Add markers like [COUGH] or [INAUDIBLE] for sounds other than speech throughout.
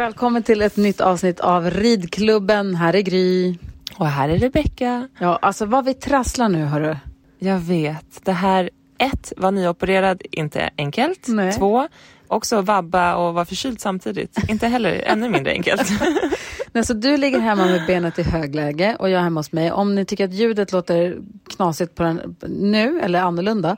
Välkommen till ett nytt avsnitt av Ridklubben. Här är Gry. Och här är Rebecka. Ja, alltså vad vi trasslar nu, hörru. Jag vet. Det här, ett, var nyopererad, inte enkelt. Nej. Två, också vabba och vara förkyld samtidigt. Inte heller, ännu mindre enkelt. [LAUGHS] Nej, så du ligger hemma med benet i högläge och jag är hemma hos mig. Om ni tycker att ljudet låter knasigt på den nu eller annorlunda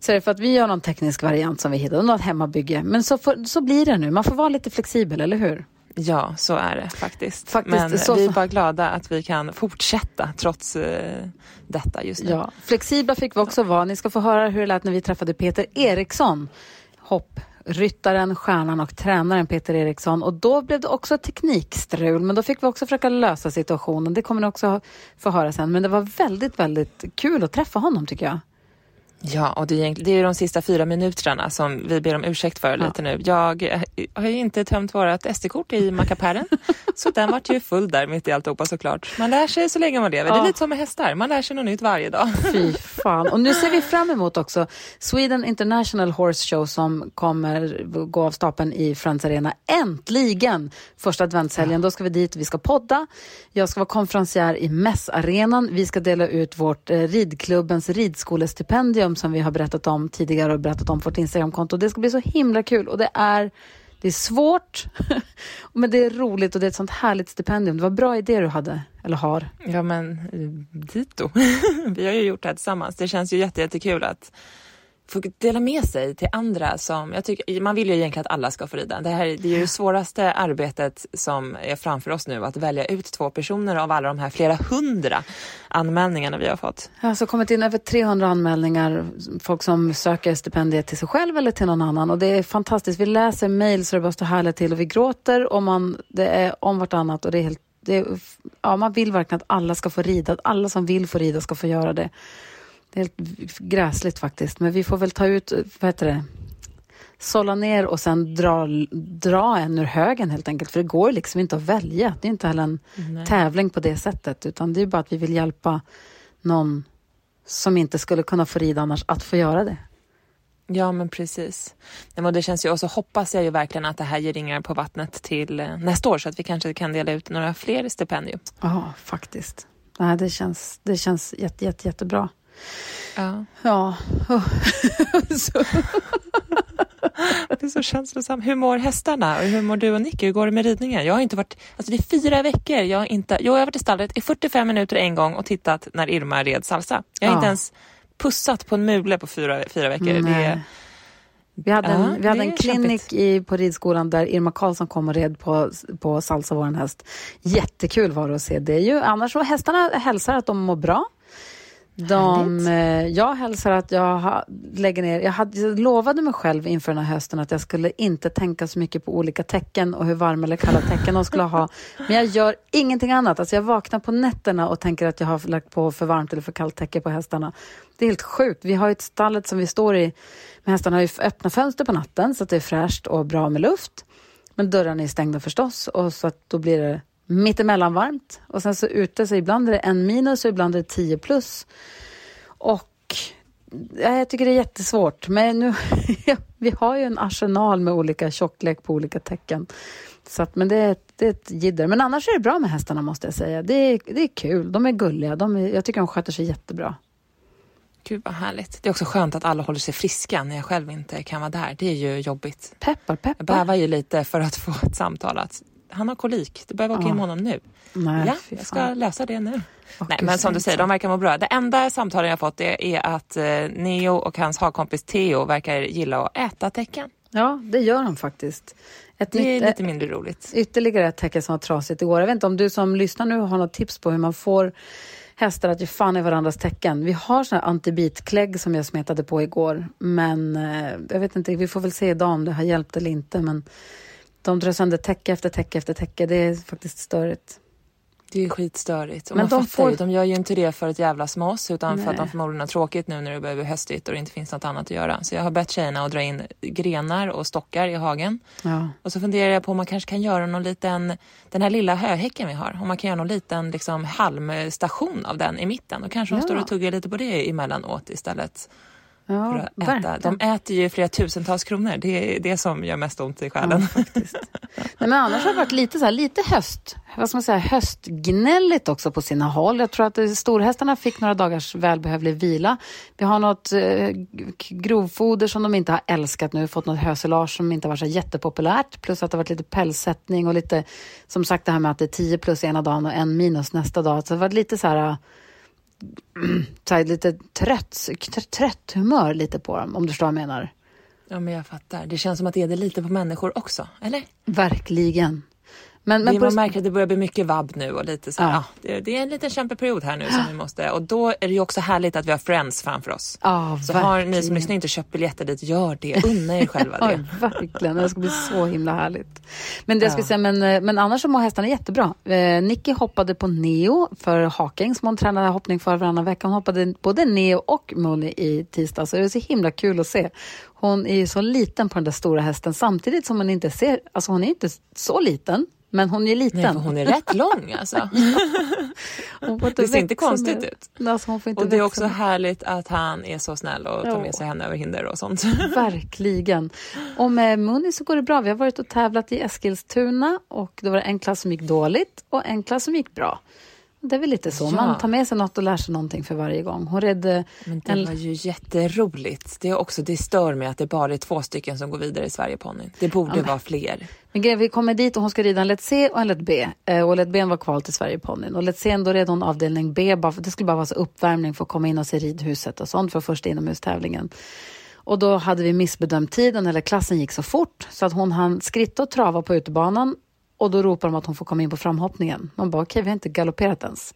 så är det för att vi gör någon teknisk variant som vi hittade, något hemmabygge. Men så, får, så blir det nu. Man får vara lite flexibel, eller hur? ja, så är det faktiskt. Faktiskt, Men så- vi är bara glada att vi kan fortsätta trots eh, detta just nu. Ja, flexibla fick vi också vara. Ni ska få höra hur det lät när vi träffade Peter Eriksson ryttaren, stjärnan och tränaren Peter Eriksson. Och då blev det också teknikstrul, men då fick vi också försöka lösa situationen. Det kommer ni också få höra sen. Men det var väldigt, väldigt kul att träffa honom tycker jag. Ja, och det är, det är de sista fyra minuterna som vi ber om ursäkt för lite nu. Jag eh, har ju inte tömt vårt SD-kort i mackapären, [LAUGHS] så den vart ju full där mitt i alltihopa såklart. Man lär sig så länge man lever. Det Ja. är lite som med hästar, man lär sig något nytt varje dag. [LAUGHS] Fy fan. Och nu ser vi fram emot också Sweden International Horse Show som kommer gå av stapeln i Friends Arena. Äntligen! Första adventshelgen. Då ska vi dit, vi ska podda. Jag ska vara konferencier i mässarenan. Vi ska dela ut vårt eh, ridklubbens ridskolestipendium som vi har berättat om tidigare och berättat om på vårt Instagramkonto. Det ska bli så himla kul och det är det är svårt, [LAUGHS] men det är roligt och det är ett sånt härligt stipendium. Det var bra idé du hade, eller har. Ja men eh, dito. [LAUGHS] Vi har ju gjort det här tillsammans. Det känns ju jätte, jättekul att få dela med sig till andra som, jag tycker, man vill ju egentligen att alla ska få rida. Det här det är ju det svåraste arbetet som är framför oss nu, att välja ut två personer av alla de här flera hundra anmälningarna vi har fått. Jag har alltså kommit in över 300 anmälningar, folk som söker stipendiet till sig själv eller till någon annan. Och det är fantastiskt. Vi läser mejl så det bara står härligt till och vi gråter och man, det är om vartannat och det är helt, det är, ja, man vill verkligen att alla ska få rida, att alla som vill få rida ska få göra det. Det är helt gräsligt faktiskt, men vi får väl ta ut, vad heter det, sålla ner och sen dra, dra en ur högen helt enkelt. För det går liksom inte att välja. Det är inte heller en tävling på det sättet, utan det är bara att vi vill hjälpa någon som inte skulle kunna få rida annars att få göra det. Ja men precis. Nej, det känns ju, och så hoppas jag ju verkligen att det här ger ringar på vattnet till eh, nästa år så att vi kanske kan dela ut några fler stipendium. Ja, faktiskt. Nej, det känns, det känns jätte, jätte, jättebra. Ja. Ja. så, [LAUGHS] Det är så känslosamt. Hur mår hästarna och hur mår du och Nicky? Hur går det med ridningen? Jag har inte varit, alltså det är fyra veckor. Jag har inte, jo, jag har varit i stallet i 45 minuter en gång och tittat när Irma red salsa. Jag har Ja. inte ens pussat på en mule på fyra, fyra veckor. Det vi hade Ja, en, vi hade en klinik i, på ridskolan där Irma Karlsson kom och red på, på Salsa, vår häst. Jättekul var det att se. Det är ju, annars så hästarna hälsar att de mår bra. De, eh, jag hälsar att jag lägger ner, jag, hade, jag lovade mig själv inför den här hösten att jag skulle inte tänka så mycket på olika tecken och hur varma eller kalla tecken de skulle ha. Men jag gör ingenting annat. Alltså jag vaknar på nätterna och tänker att jag har lagt på för varmt eller för kallt täcke på hästarna. Det är helt sjukt. Vi har ett stallet som vi står i, med hästarna har ju öppna fönster på natten så att det är fräscht och bra med luft. Men dörrarna är stängda förstås och så att då blir det mittemellan varmt. Och sen så ute så ibland är det en minus och ibland är det tio plus. Och ja, jag tycker det är jättesvårt. Men nu, [LAUGHS] vi har ju en arsenal med olika tjocklek på olika tecken. Så att, men det är, det är ett jidder. Men annars är det bra med hästarna måste jag säga. Det är, det är kul. De är gulliga. De är, jag tycker de sköter sig jättebra. gud vad härligt. Det är också skönt att alla håller sig friska när jag själv inte kan vara där. Det är ju jobbigt. Peppar, Jag peppar. bävar ju lite för att få ett samtal att han har kolik. Du behöver åka in med honom nu. Nej, ja, jag ska fan. lösa det nu. Åh, Nej, men som du säg säger, de verkar må bra. Det enda samtalen jag fått är att eh, Neo och hans hagkompis Theo verkar gilla att äta tecken. Ja, det gör de faktiskt. Ett Det är lite mindre roligt. Ytterligare ett tecken som var trasigt igår. Jag vet inte om du som lyssnar nu har något tips på hur man får hästar att ge fan i varandras tecken. Vi har såna här antibitklägg som jag smetade på igår, men eh, jag vet inte, vi får väl se idag om det har hjälpt eller inte. Men De drar sönder täcke efter täcke efter täcke. Det är faktiskt störigt. Det är skitstörigt. Och Men de får- ju, de gör ju inte det för ett jävla smås utan för Nej. att de förmodligen har tråkigt nu när det börjar bli höstigt och det inte finns något annat att göra. Så jag har bett tjejerna att dra in grenar och stockar i hagen. Ja. Och så funderar jag på om man kanske kan göra någon liten, den här lilla höhäcken vi har, om man kan göra någon liten liksom, halmstation av den i mitten. Då kanske de Ja. står och tuggar lite på det emellanåt istället för Ja, att äta. verkligen. De äter ju flera tusentals kronor, det är det som gör mest ont i själen. Ja, faktiskt. Nej, men annars har det varit lite, så här, lite höst, vad ska man säga, höstgnälligt också på sina håll. Jag tror att eh, storhästarna fick några dagars välbehövlig vila. Vi har något eh, grovfoder som de inte har älskat nu, fått något hösilage som inte har varit så jättepopulärt. Plus att det har varit lite pälssättning och lite, som sagt det här med att det är 10 plus ena dagen och en minus nästa dag. Så det har varit lite så här, så här lite trött, trött humör lite på dem, om du förstår vad jag menar. Ja, men jag fattar. Det känns som att det är det lite på människor också, eller? Verkligen. Men, Men man märker att det börjar bli mycket vabb nu och lite så här, Ja. ja. det, det är en liten kämpeperiod här nu som vi måste, och då är det ju också härligt att vi har Friends framför oss. ja, Så har ni som verkligen. lyssnar inte köpt biljetter dit, gör det. Unna er själva [LAUGHS] det. verkligen. Det ska bli så himla härligt. Men, det jag Ja. säga, men, eh, men annars så mår hästarna jättebra. Eh, Nicky hoppade på Neo för Haking som hon tränade hoppning för varannan vecka. Hon hoppade både Neo och Mooney i tisdag så det är så himla kul att se. Hon är ju så liten på den där stora hästen samtidigt som hon inte ser, alltså hon är inte så liten. Men hon är liten. Nej, hon är rätt lång alltså. [LAUGHS] Hon får inte Det ser inte konstigt mer. ut. Alltså, Och det är också härligt att han är så snäll och tar med sig henne över hinder och sånt. [LAUGHS] Verkligen. Och med Muni så går det bra. Vi har varit och tävlat i Eskilstuna och då var det en klass som gick dåligt och en klass som gick bra. Det är väl lite så. Ja. Man tar med sig något och lär sig någonting för varje gång. Hon red... eh, Men det en- var ju jätteroligt. Det är också, det stör mig att det bara är två stycken som går vidare i Sverigeponnyn. Det borde vara fler. Men grejen, vi kommer dit och hon ska rida en lätt C och en lätt B. Eh, och lätt B var kval till Sverigeponnyn. Och lätt C då red hon avdelning B. Bara för, det skulle bara vara så uppvärmning för att komma in och se ridhuset och sånt för första inomhustävlingen. Och då hade vi missbedömt tiden, eller klassen gick så fort så att hon hann skritta och trava på utebanan och då ropar de att hon får komma in på framhoppningen. Man bara, okej, vi har inte galopperat ens.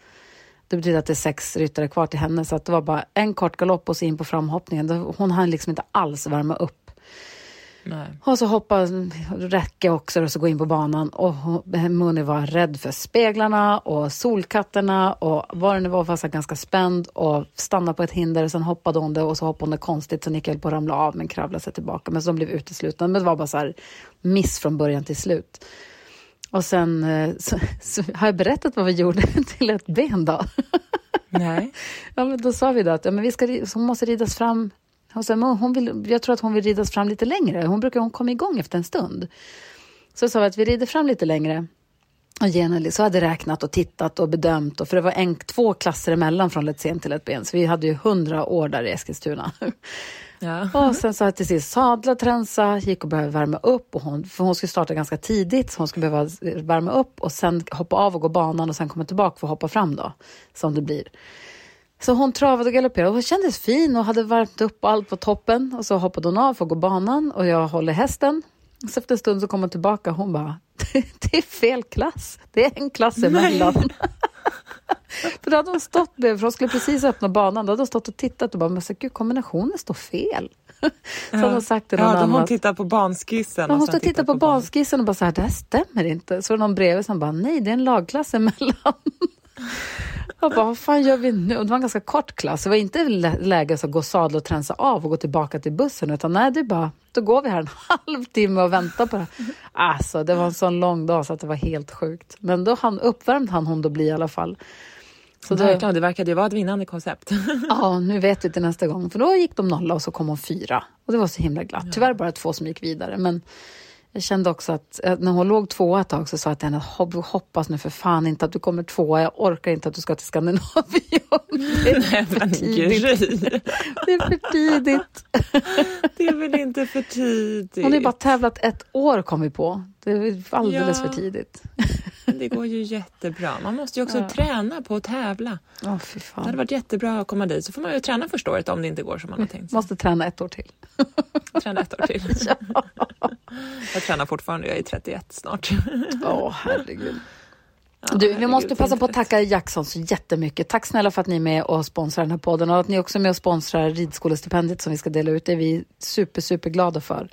Det betyder att det är sex ryttare kvar till henne, så att det var bara en kort galopp och så in på framhoppningen. Hon hann liksom inte alls värma upp. Nej. Och så hoppa räcke också och så gå in på banan. Och Muni var rädd för speglarna och solkatterna och vad det nu var, här ganska spänd och stannade på ett hinder och sen hoppade hon det och så hoppade hon det konstigt så Nick höll på att ramla av men kravlade sig tillbaka. Men så de blev uteslutna. Men det var bara så här miss från början till slut. Och sen eh, så, så har jag berättat vad vi gjorde [LAUGHS] till ett ben då. Nej. [LAUGHS] Ja, men då sa vi då att ja, men vi ska, hon måste ridas fram. Hon sa, hon vill, jag tror att hon vill ridas fram lite längre. Hon brukar hon komma igång efter en stund. Så sa vi att vi rider fram lite längre. Och Jenny så hade räknat och tittat och bedömt. Och för det var en, två klasser emellan från sen till ett ben. Så vi hade ju hundra år där i Eskilstuna. [LAUGHS] Ja. Och sen så till sist sadla, tränsa, gick och började värma upp. Och hon, för hon skulle starta ganska tidigt, så hon skulle behöva värma upp och sen hoppa av och gå banan och sen komma tillbaka för att hoppa fram då, som det blir. Så hon travade och galopperade och hon kändes fin och hade värmt upp och allt på toppen. Och så hoppade hon av för att gå banan och jag håller hästen. Så efter en stund så kom hon tillbaka och hon bara, [LAUGHS] det är fel klass. Det är en klass emellan. [LAUGHS] [LAUGHS] för då hade hon stått bredvid, för hon skulle precis öppna banan. Då hade hon stått och tittat och bara, men så, gud kombinationen står fel. [LAUGHS] så hade hon sagt till någon Ja, annan. hon tittar på banskissen. Ja, hon står och tittar på banan. banskissen och bara så här, det här stämmer inte. Så var det någon bredvid som bara, nej det är en lagklass emellan. [LAUGHS] Jag bara, vad fan gör vi nu? Och det var en ganska kort klass. Det var inte lä- läge att gå sadla och tränsa av och gå tillbaka till bussen. Utan nej, det är bara, då går vi här en [LAUGHS] halvtimme och väntar på det. Alltså, det var en sån lång dag så att det var helt sjukt. Men då han, uppvärmd han hon då bli i alla fall. Så då, Verkligen, det verkade ju vara ett vinnande koncept. [LAUGHS] ja, nu vet vi till nästa gång. För då gick de nolla och så kom hon fyra. Och det var så himla glatt. Tyvärr bara två som gick vidare. Men jag kände också att eh, när hon låg tvåa ett tag så sa jag till henne, "Hopp- hoppas nu för fan inte att du kommer tvåa. Jag orkar inte att du ska till Skandinavium. [LAUGHS] Det är för tidigt. Det är för tidigt. det är väl inte för tidigt? Hon har ju bara tävlat ett år kom vi på. Det är alldeles Ja. för tidigt. Det går ju jättebra. Man måste ju också Ja. träna på att tävla. Åh, fy Det fan. hade varit jättebra att komma dit. Så får man ju träna första året om det inte går som man har tänkt. Måste träna ett år till. [LAUGHS] Träna ett år till. [LAUGHS] Jag tränar fortfarande, jag är 31 snart. Åh, herregud. Ja, Du, vi måste passa på att tacka Jackson så jättemycket. Tack snälla för att ni är med och sponsrar den här podden och att ni också är med och sponsrar ridskolestipendiet som vi ska dela ut. Det är vi super, super glada för.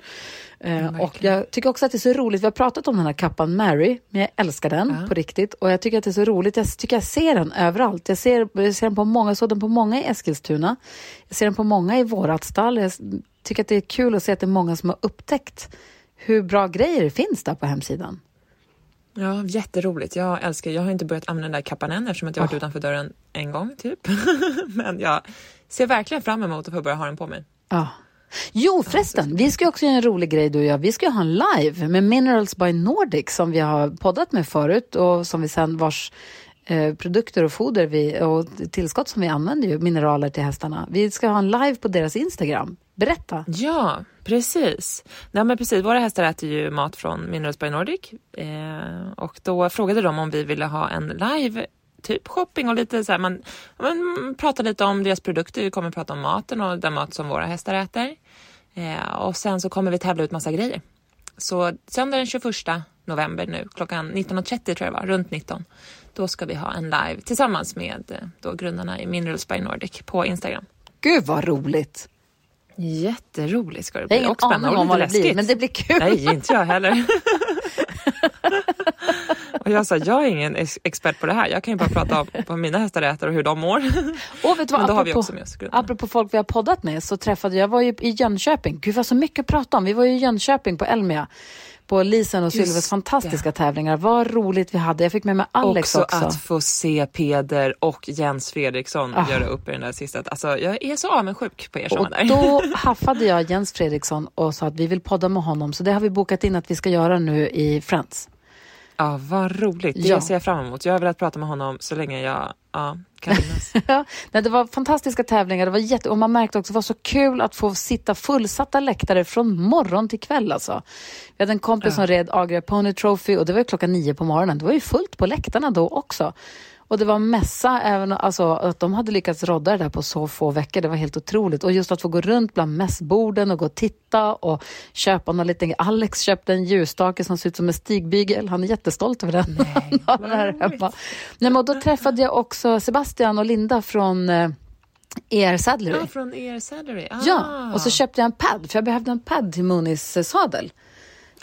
Eh, och jag tycker också att det är så roligt. Vi har pratat om den här kappan Mary, men jag älskar den Ja. på riktigt. Och jag tycker att det är så roligt. Jag tycker jag ser den överallt. Jag ser, jag ser den på många, jag såg den på många i Eskilstuna. Jag ser den på många i vårat stall. Jag tycker att det är kul att se att det är många som har upptäckt hur bra grejer det finns där på hemsidan. Ja, jätteroligt. Jag älskar, jag har inte börjat använda den där kappan än eftersom att jag har varit utanför dörren en gång typ. [LAUGHS] Men jag ser verkligen fram emot att få börja ha den på mig. Ja. Jo, förresten, vi ska också göra en rolig grej du och jag. Vi ska ha en live med Minerals by Nordic som vi har poddat med förut och som vi sen vars eh, produkter och foder vi, och tillskott som vi använder ju, mineraler till hästarna. Vi ska ha en live på deras Instagram. Berätta. Ja, precis. Nej, men precis. Våra hästar äter ju mat från Minerals by Nordic eh, och då frågade de om vi ville ha en live typ shopping och lite så här, man, man pratar lite om deras produkter, vi kommer prata om maten och den mat som våra hästar äter. Eh, och sen så kommer vi tävla ut massa grejer. Så söndag den 21 november nu, klockan 19.30 tror jag det var, runt 19. Då ska vi ha en live tillsammans med eh, då grundarna i Minerals by Nordic på Instagram. Gud vad roligt. Jätteroligt ska det Jag bli har ingen och spännande aning och om vad det blir, men det blir kul. Nej, inte jag heller. [LAUGHS] och jag sa, jag är ingen ex- expert på det här. Jag kan ju bara prata om vad mina hästar äter och hur de mår. Och vet du vad, Men då har vi apropå, också med oss apropå folk vi har poddat med så träffade jag, var ju i Jönköping. Gud vad så mycket att prata om. Vi var ju i Jönköping på Elmia. På Lisen och Sylves fantastiska tävlingar. Vad roligt vi hade. Jag fick med mig Alex också, också. att få se Peder och Jens Fredriksson Ah. göra upp i den där sista. Alltså, jag är så avundsjuk på er som Och där. då [LAUGHS] haffade jag Jens Fredriksson och sa att vi vill podda med honom. Så det har vi bokat in att vi ska göra nu i Friends. Ja, vad roligt. Det Ja. ser jag fram emot. Jag har velat prata med honom så länge jag ja, kan [LAUGHS] minnas. Ja, det var fantastiska tävlingar. Det var jätte... Och man märkte också att det var så kul att få sitta fullsatta läktare från morgon till kväll. Alltså. Vi hade en kompis som red Agria Pony Trophy och det var klockan nio på morgonen. Det var ju fullt på läktarna då också. Och det var mässa, även, alltså, att de hade lyckats rodda det där på så få veckor. Det var helt otroligt. Och just att få gå runt bland mässborden och gå och titta och köpa någon liten... Alex köpte en ljusstake som ser ut som en stigbygel. Han är jättestolt över den. [LAUGHS] Han har den här hemma. Nej, men då träffade jag också Sebastian och Linda från eh, ER Saddlery. Ja, från er salary. Ah. Ja, och så köpte jag en pad, för jag behövde en pad till Moonis eh, sadel.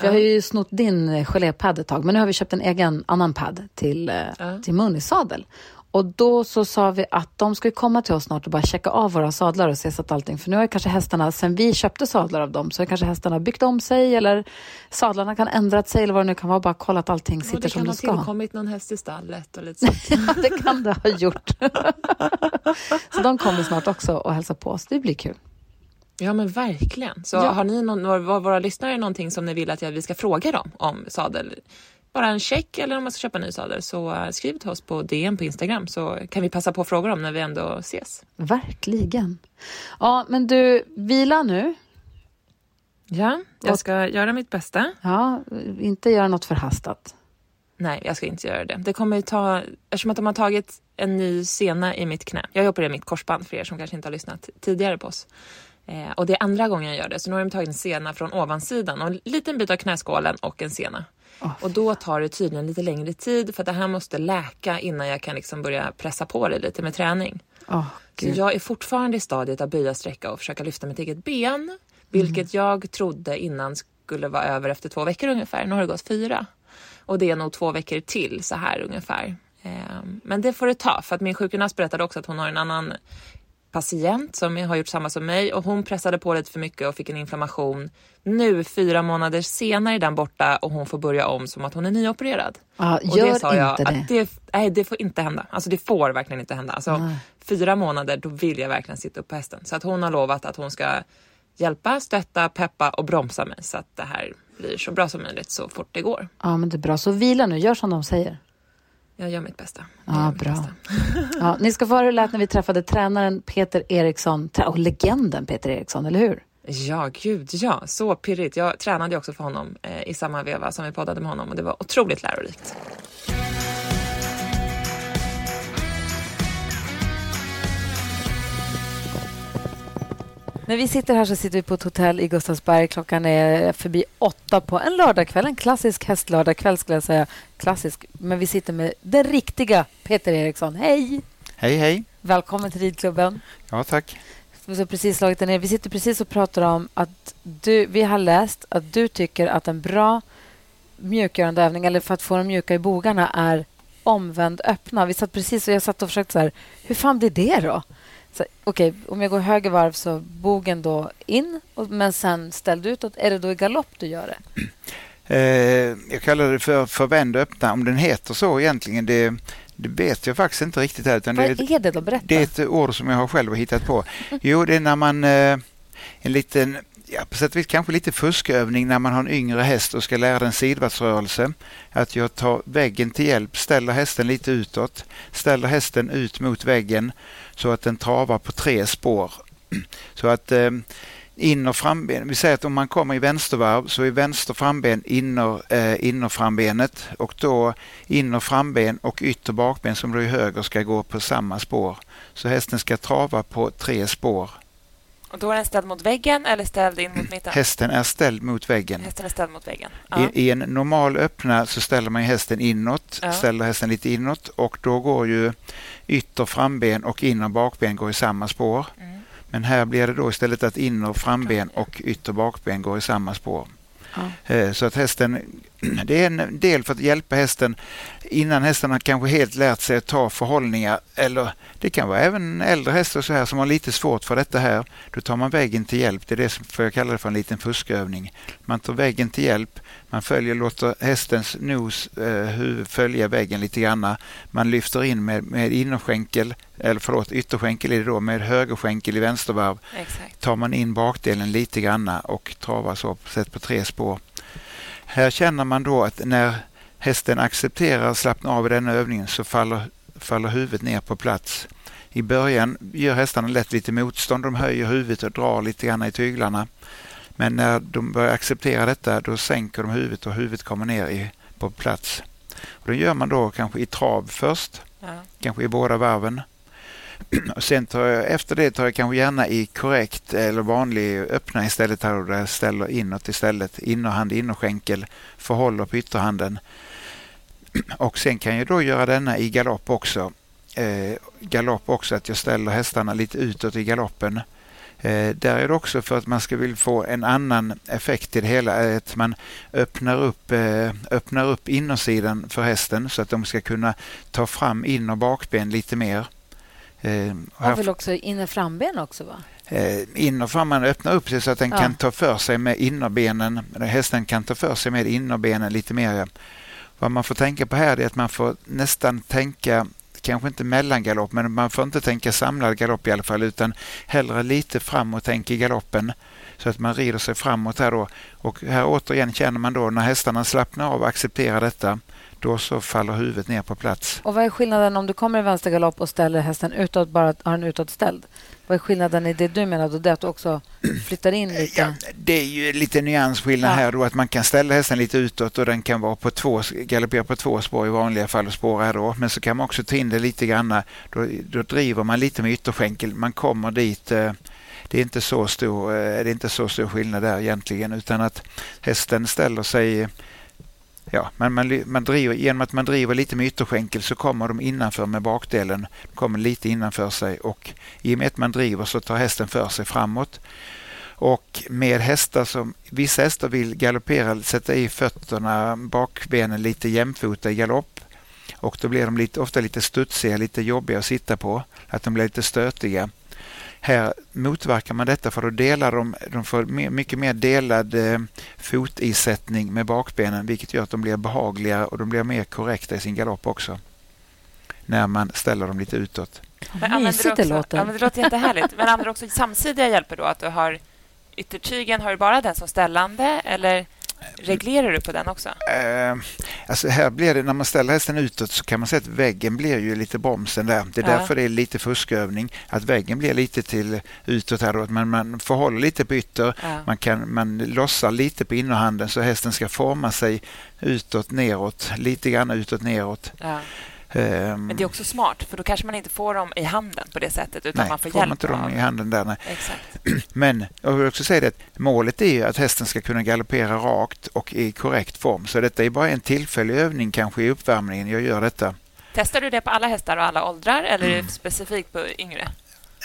För jag har ju snott din eh, gelépad ett tag, men nu har vi köpt en egen annan pad till, eh, Ja. till Moonis sadel. Och då så sa vi att de ska komma till oss snart och bara checka av våra sadlar och se så att allting, för nu har kanske hästarna, sen vi köpte sadlar av dem, så har kanske hästarna byggt om sig eller sadlarna kan ändrat sig eller vad det nu kan vara, bara kolla att allting Och sitter det som kan det ha ska. tillkommit någon häst i stallet och lite sånt. [LAUGHS] Ja, det kan det ha gjort. [LAUGHS] så de kommer snart också och hälsa på oss, det blir kul. Ja men verkligen. Så Ja. har ni någon, var våra lyssnare någonting som ni vill att jag, vi ska fråga dem om sadel? Bara en check eller om man ska köpa en ny sadel så eh, skriv till oss på DM på Instagram så kan vi passa på att fråga dem när vi ändå ses. Verkligen. Ja, men du, vila nu. Ja, jag ska göra mitt bästa. Ja, inte göra något förhastat. Nej, jag ska inte göra det. Det kommer ju ta, eftersom att de har tagit en ny sena i mitt knä. Jag opererar mitt korsband för er som kanske inte har lyssnat tidigare på oss. Eh, och det är andra gången jag gör det, så nu har de tagit en sena från ovansidan och en liten bit av knäskålen och en sena. och då tar det tydligen lite längre tid för att det här måste läka innan jag kan liksom börja pressa på det lite med träning. Åh, Så jag är fortfarande i stadiet att böja, sträcka och försöka lyfta mitt eget ben. Vilket jag trodde innan skulle vara över efter två veckor ungefär. Nu har det gått fyra. Och det är nog två veckor till så här ungefär. Ehm, Men det får det ta för att min sjukgymnast berättade också att hon har en annan patient som har gjort samma som mig och hon pressade på lite för mycket och fick en inflammation. Nu fyra månader senare är den borta och hon får börja om som att hon är nyopererad. Ja, Och gör det sa jag inte det. att det, nej, det får inte hända. Alltså det får verkligen inte hända. Alltså, fyra månader, då vill jag verkligen sitta upp på hästen. Så att hon har lovat att hon ska hjälpa, stötta, peppa och bromsa mig så att det här blir så bra som möjligt så fort det går. Ja, men det är bra. Så vila nu, gör som de säger. Jag gör mitt bästa. Jag Ja, bra. bästa. [LAUGHS] Ja, ni ska få höra hur det lät när vi träffade tränaren Peter Eriksson, och legenden Peter Eriksson, eller hur? Ja, gud ja. Så pirrigt. Jag tränade också för honom eh, i samma veva som vi poddade med honom och det var otroligt lärorikt. När vi sitter här så sitter vi på ett hotell i Gustavsberg. Klockan är förbi åtta på en lördagkväll. En klassisk hästlördagkväll skulle jag säga. Klassisk. Men vi sitter med den riktiga Peter Eriksson. Hej! Hej, hej. Välkommen till ridklubben. Ja, tack. Vi, har precis slagit ner. vi sitter precis och pratar om att du, vi har läst att du tycker att en bra mjukgörande övning, eller för att få dem mjuka i bogarna, är omvänd öppna. Vi satt precis och jag satt och försökte så här, hur fan blir det då? Okej, okay, om jag går höger varv så bogen då in, men sen ställd utåt. Är det då i galopp du gör det? Eh, jag kallar det för förvänd öppna. Om den heter så egentligen, det, det vet jag faktiskt inte riktigt. Här, utan Vad det, är det då? Berätta. Det är ett ord som jag har själv hittat på. Jo, det är när man eh, en liten ja, på sätt och vis kanske lite fuskövning när man har en yngre häst och ska lära den sidvartsrörelse. Att jag tar väggen till hjälp, ställer hästen lite utåt, ställer hästen ut mot väggen så att den travar på tre spår. [CLEARS THROAT] Så att eh, in och framben, vi säger att om man kommer i vänstervarv så är vänster framben inner, eh, innerframbenet och då inner framben och ytter bakben som då är höger ska gå på samma spår. Så hästen ska trava på tre spår. Och då är den ställd mot väggen eller ställd in mot mitten? Hästen är ställd mot väggen. Hästen är ställd mot väggen. Ja. I, I, en normal öppna så ställer man hästen inåt, ja. ställer hästen lite inåt och då går ju ytter framben och inner bakben går i samma spår. Mm. Men här blir det då istället att inner framben och ytter bakben går i samma spår. Ja. Eh, så att hästen, [CLEARS THROAT] det är en del för att hjälpa hästen innan hästen har kanske helt lärt sig att ta förhållningar. Eller det kan vara även äldre hästar så här som har lite svårt för detta här. Då tar man väggen till hjälp. Det är det som jag kallar för en liten fuskövning. Man tar väggen till hjälp. Man följer, låter hästens nos, eh, huvud följa väggen lite grann. Man lyfter in med, med innerskänkel, eller förlåt ytterskänkel är det då, med högerskänkel i vänstervarv. Exakt. Tar man in bakdelen lite grann och travar så, sett på tre spår. Här känner man då att när hästen accepterar att slappna av i denna övningen så faller, faller huvudet ner på plats. I början gör hästarna lätt lite motstånd. De höjer huvudet och drar lite grann i tyglarna. Men när de börjar acceptera detta då sänker de huvudet och huvudet kommer ner i, på plats. Och det gör man då kanske i trav först, ja. kanske i båda varven. Sen tar jag, efter det tar jag kanske gärna i korrekt eller vanlig öppna istället här där jag ställer inåt istället. Innerhand, innerskänkel, förhåller på ytterhanden. Och sen kan jag då göra denna i galopp också. Eh, galopp också, att jag ställer hästarna lite utåt i galoppen. Eh, där är det också för att man ska vilja få en annan effekt i det hela, eh, att man öppnar upp, eh, öppnar upp innersidan för hästen så att de ska kunna ta fram in och bakben lite mer. Eh, och väl också inner framben också? va? Eh, fram, man öppnar upp sig så att den ja. kan ta för sig med innerbenen. Hästen kan ta för sig med innerbenen lite mer. Vad man får tänka på här är att man får nästan tänka kanske inte mellangalopp, men man får inte tänka samlad galopp i alla fall, utan hellre lite framåt tänk i galoppen så att man rider sig framåt här då. Och här återigen känner man då när hästarna slappnar av och accepterar detta, då så faller huvudet ner på plats. Och vad är skillnaden om du kommer i vänstergalopp och ställer hästen utåt, bara har den utåtställd? Vad är skillnaden i det du menar då? Det att du också [CLEARS THROAT] flyttar in lite? Ja, det är ju lite nyansskillnad ja. här då att man kan ställa hästen lite utåt och den kan vara på två, galoppera på två spår i vanliga fall och spåra då. Men så kan man också ta in det lite grann. Då, då driver man lite med ytterskänkel. Man kommer dit eh, det är inte så stor, eh, det är inte så stor skillnad där egentligen utan att hästen ställer sig Ja, man, man, man driver, genom att man driver lite med ytterskänkel så kommer de innanför med bakdelen. De kommer lite innanför sig och i och med att man driver så tar hästen för sig framåt. Och med hästar som, vissa hästar vill galoppera, sätta i fötterna, bakbenen lite jämfota i galopp. Och då blir de lite, ofta lite studsiga, lite jobbiga att sitta på. Att de blir lite stötiga. Här motverkar man detta för då delar de, de får mycket mer delad eh, fotisättning med bakbenen vilket gör att de blir behagligare och de blir mer korrekta i sin galopp också. När man ställer dem lite utåt. Vad mysigt det låter. Ja, men det låter jättehärligt. Men använder också samsidiga hjälper då? Att du har yttertygen, har du bara den som ställande eller Reglerar du på den också? Uh, alltså här blir det, när man ställer hästen utåt så kan man säga att väggen blir ju lite bromsen där. Det är ja. därför det är lite fuskövning. Att väggen blir lite till utåt här då. Men man förhåller lite på ytter. Ja. Man, kan, man lossar lite på innerhanden så hästen ska forma sig utåt, neråt. Lite grann utåt, neråt. Ja. Um, Men det är också smart, för då kanske man inte får dem i handen på det sättet, utan nej, man får, får hjälp man inte dem i handen där. Nej. Exakt. [CLEARS THROAT] Men jag vill också säga det att målet är att hästen ska kunna galoppera rakt och i korrekt form. Så detta är bara en tillfällig övning kanske i uppvärmningen. Jag gör detta. Testar du det på alla hästar och alla åldrar eller mm. specifikt på yngre?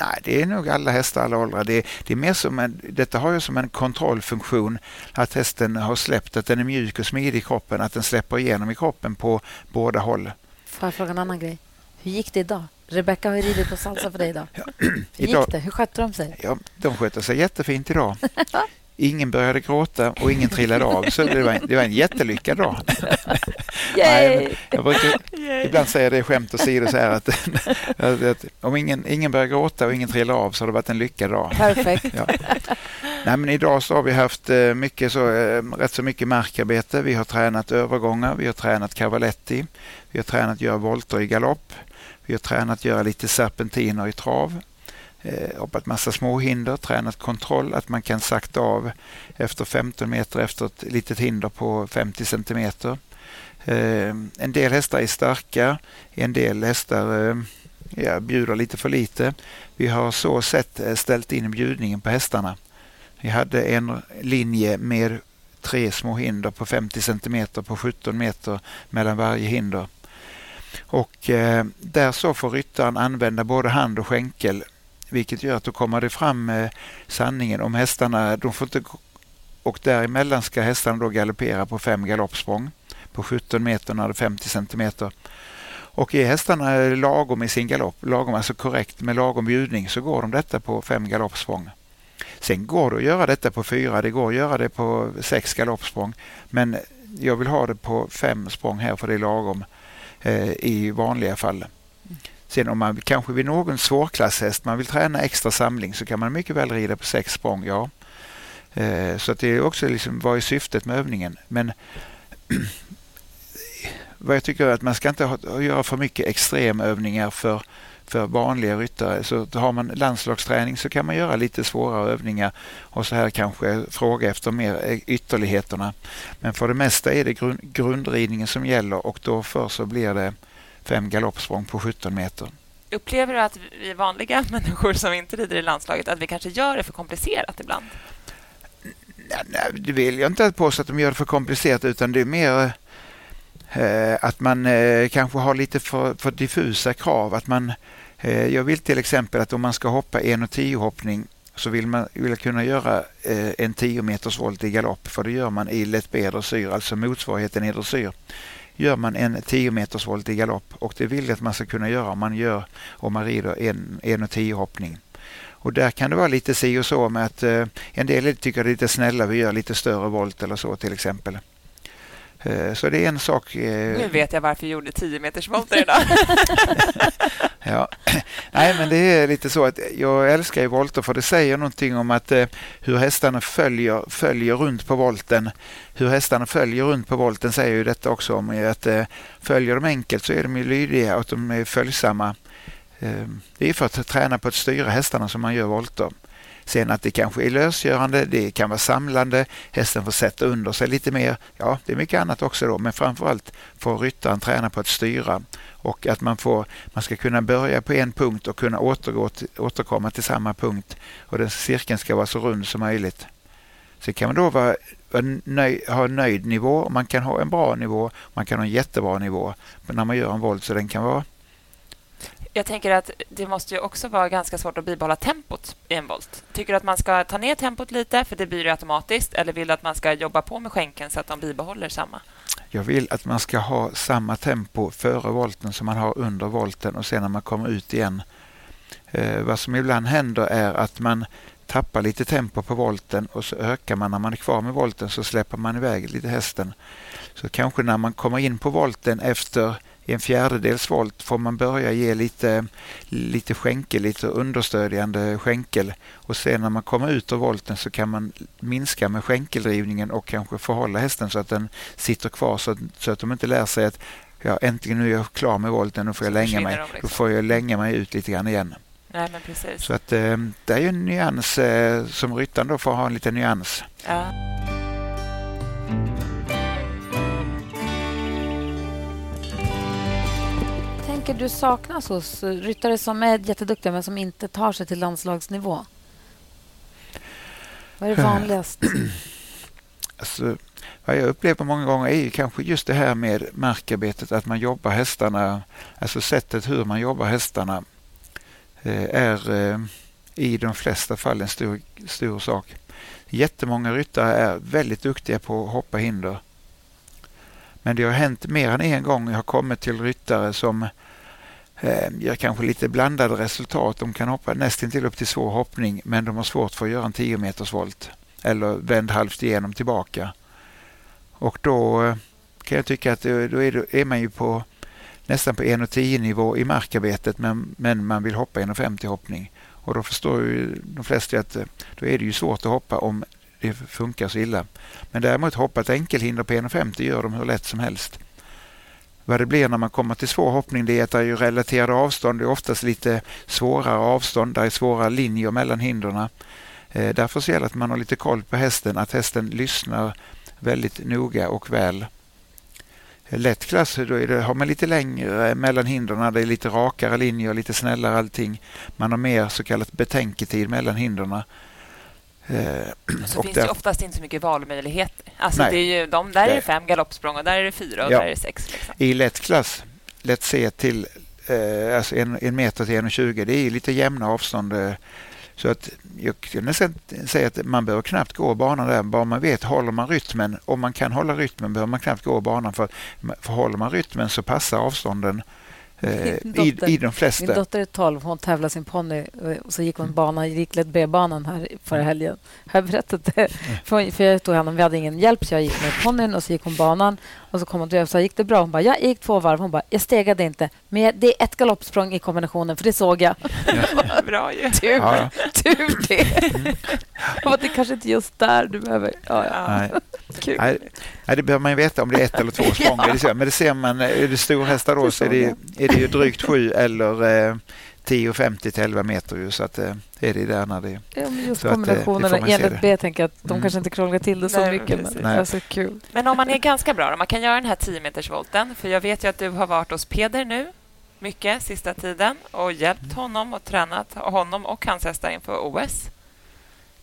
Nej, det är nog alla hästar, alla åldrar. Det, det är mer som en, detta har ju som en kontrollfunktion att hästen har släppt, att den är mjuk och smidig i kroppen, att den släpper igenom i kroppen på båda håll. Får jag fråga en annan grej? Hur gick det idag? Rebecka har ridit på salsa för dig idag. Hur gick det? Hur skötte de sig? Ja, de skötte sig jättefint idag. [LAUGHS] Ingen började gråta och ingen trillade av. Så det var en, det var en jättelyckad dag. Nej, jag brukar ibland säga det skämt åsido så här att, [LAUGHS] att, att, om ingen, ingen börjar gråta och ingen trillar av så har det varit en lyckad dag. Perfekt. Ja. Nej, men idag så har vi haft eh, mycket så, eh, rätt så mycket markarbete. Vi har tränat övergångar, vi har tränat cavaletti, vi har tränat göra volter i galopp, vi har tränat göra lite serpentiner i trav eh, hoppat massa småhinder, tränat kontroll, att man kan sakta av efter 15 meter efter ett litet hinder på 50 centimeter. Eh, en del hästar är starka, en del hästar eh, ja, bjuder lite för lite. Vi har så sett eh, ställt in bjudningen på hästarna. Vi hade en linje med tre små hinder på 50 centimeter på 17 meter mellan varje hinder. Och eh, där så får ryttaren använda både hand och skänkel vilket gör att då kommer det fram eh, sanningen om hästarna. De får inte, och däremellan ska hästarna då galoppera på fem galoppsprång på 17 meter när det är 50 centimeter. Och är hästarna lagom i sin galopp, lagom, alltså korrekt med lagom bjudning, så går de detta på fem galoppsprång. Sen går det att göra detta på fyra, det går att göra det på sex galoppsprång. Men jag vill ha det på fem språng här för det är lagom eh, i vanliga fall. Sen om man kanske vid någon svårklasshäst man vill träna extra samling så kan man mycket väl rida på sex språng, ja. Eh, så att det är också liksom, vad är syftet med övningen? Men [CLEARS THROAT] vad jag tycker är att man ska inte ha, göra för mycket extremövningar för, för vanliga ryttare. Så har man landslagsträning så kan man göra lite svårare övningar och så här kanske fråga efter mer eh, ytterligheterna. Men för det mesta är det grund, grundridningen som gäller och då för så blir det fem galoppsprång på 17 meter. Upplever du att vi vanliga [LAUGHS] människor som inte rider i landslaget att vi kanske gör det för komplicerat ibland? Nej, nej det vill jag inte påstå att de gör det för komplicerat utan det är mer eh, att man eh, kanske har lite för, för diffusa krav. Att man, eh, jag vill till exempel att om man ska hoppa en och tio hoppning så vill man vill kunna göra en 10 meters volt i galopp för det gör man i lätt B dressyr, alltså motsvarigheten i dressyr gör man en 10 meters volt i galopp och det vill jag att man ska kunna göra om man, gör, om man rider en, en och tio hoppning. Och där kan det vara lite si och så med att eh, en del tycker det är lite snälla, vi gör lite större volt eller så till exempel. Eh, så det är en sak. Eh, nu vet jag varför jag gjorde 10 meters volter idag. [LAUGHS] [LAUGHS] ja. [CLEARS THROAT] Nej, men det är lite så att jag älskar ju volter för det säger någonting om att eh, hur hästarna följer, följer runt på volten. Hur hästarna följer runt på volten säger ju detta också om att följer de enkelt så är de ju lydiga och de är följsamma. Det är för att träna på att styra hästarna som man gör volter. Sen att det kanske är lösgörande, det kan vara samlande, hästen får sätta under sig lite mer. Ja, det är mycket annat också då, men framförallt får ryttaren träna på att styra och att man, får, man ska kunna börja på en punkt och kunna återgå till, återkomma till samma punkt och den cirkeln ska vara så rund som möjligt. Så kan man då vara, nöj, ha en nöjd nivå, man kan ha en bra nivå, man kan ha en jättebra nivå men när man gör en volt så den kan vara jag tänker att det måste ju också vara ganska svårt att bibehålla tempot i en volt. Tycker du att man ska ta ner tempot lite, för det blir ju automatiskt, eller vill du att man ska jobba på med skänken så att de bibehåller samma? Jag vill att man ska ha samma tempo före volten som man har under volten och sen när man kommer ut igen. Eh, vad som ibland händer är att man tappar lite tempo på volten och så ökar man när man är kvar med volten så släpper man iväg lite hästen. Så kanske när man kommer in på volten efter en fjärdedels volt får man börja ge lite, lite skänkel, lite understödjande skänkel och sen när man kommer ut ur volten så kan man minska med skänkeldrivningen och kanske förhålla hästen så att den sitter kvar så att, så att de inte lär sig att ja, äntligen nu är jag klar med volten, nu får jag länga mig. Liksom. Då får jag länga mig ut lite grann igen. Nej, men precis. Så att eh, det är ju en nyans eh, som ryttaren då får ha en liten nyans. Ja. Tänker du saknas hos ryttare som är jätteduktiga men som inte tar sig till landslagsnivå? Vad är det vanligast? [CLEARS THROAT] Alltså, vad jag upplever många gånger är ju kanske just det här med markarbetet, att man jobbar hästarna, alltså sättet hur man jobbar hästarna eh, är eh, i de flesta fall en stor, stor sak. Jättemånga ryttare är väldigt duktiga på att hoppa hinder. Men det har hänt mer än en gång jag har kommit till ryttare som eh, gör kanske lite blandade resultat. De kan hoppa nästan upp till svår hoppning men de har svårt för att göra en 10 meters volt eller vänd halvt igenom tillbaka. Och då eh, kan jag tycka att då är, är man ju på nästan på 1,10 nivå i markarbetet men, men man vill hoppa 1,50 hoppning. Och då förstår ju de flesta att eh, då är det ju svårt att hoppa om det funkar så illa. Men däremot hoppa ett enkelhinder på 1,50 gör de hur lätt som helst. Vad det blir när man kommer till svår hoppning det är att det är relaterade avstånd. Det är oftast lite svårare avstånd. Det är svåra linjer mellan hindren. Eh, därför så gäller det att man har lite koll på hästen, att hästen lyssnar väldigt noga och väl. Eh, lätt klass då är det, har man lite längre mellan hindren, det är lite rakare linjer, lite snällare allting. Man har mer så kallat betänketid mellan hindren. Eh, så finns där... det oftast inte så mycket valmöjligheter. Alltså det är ju, de, där det... är det fem galoppsprång och där är det fyra och ja. där är det sex. Liksom. I lätt klass, lätt C till eh, alltså en, en meter till 1,20, det är lite jämna avstånd. Eh, så att jag nästan säga att man behöver knappt gå banan där, bara man vet, håller man rytmen, om man kan hålla rytmen behöver man knappt gå banan för, för håller man rytmen så passar avstånden dotter, i, i de flesta. Min dotter är 12, hon tävlar sin ponny och så gick hon banan, gick B-banan här förra helgen. Har jag berättat det? För, för jag tog hand om, vi hade ingen hjälp så jag gick med ponnyn och så gick hon banan och så kom hon till och sa, gick det bra? Hon bara, jag gick två varv. Hon bara, jag stegade inte. Men jag, det är ett galoppsprång i kombinationen, för det såg jag. Ja. [LAUGHS] bra ju. Tur, ja. tur det. Mm. det är kanske inte just där du behöver... Ja, ja. Nej. [LAUGHS] Kul. Nej, det behöver man ju veta om det är ett eller två språng. ja. Men det ser man, är det storhästar då så är det, är det ju drygt sju eller eh, 10,50 till 11 meter. Ju, så att, eh, är det där när det... Ja, men just kombinationerna enligt B tänker att de mm. kanske inte krånglar till det så Nej, mycket. Men, Nej. Alltså, kul. men om man är ganska bra, då, man kan göra den här 10 meters volten. För jag vet ju att du har varit hos Peder nu mycket sista tiden och hjälpt honom och tränat honom och hans hästar inför OS.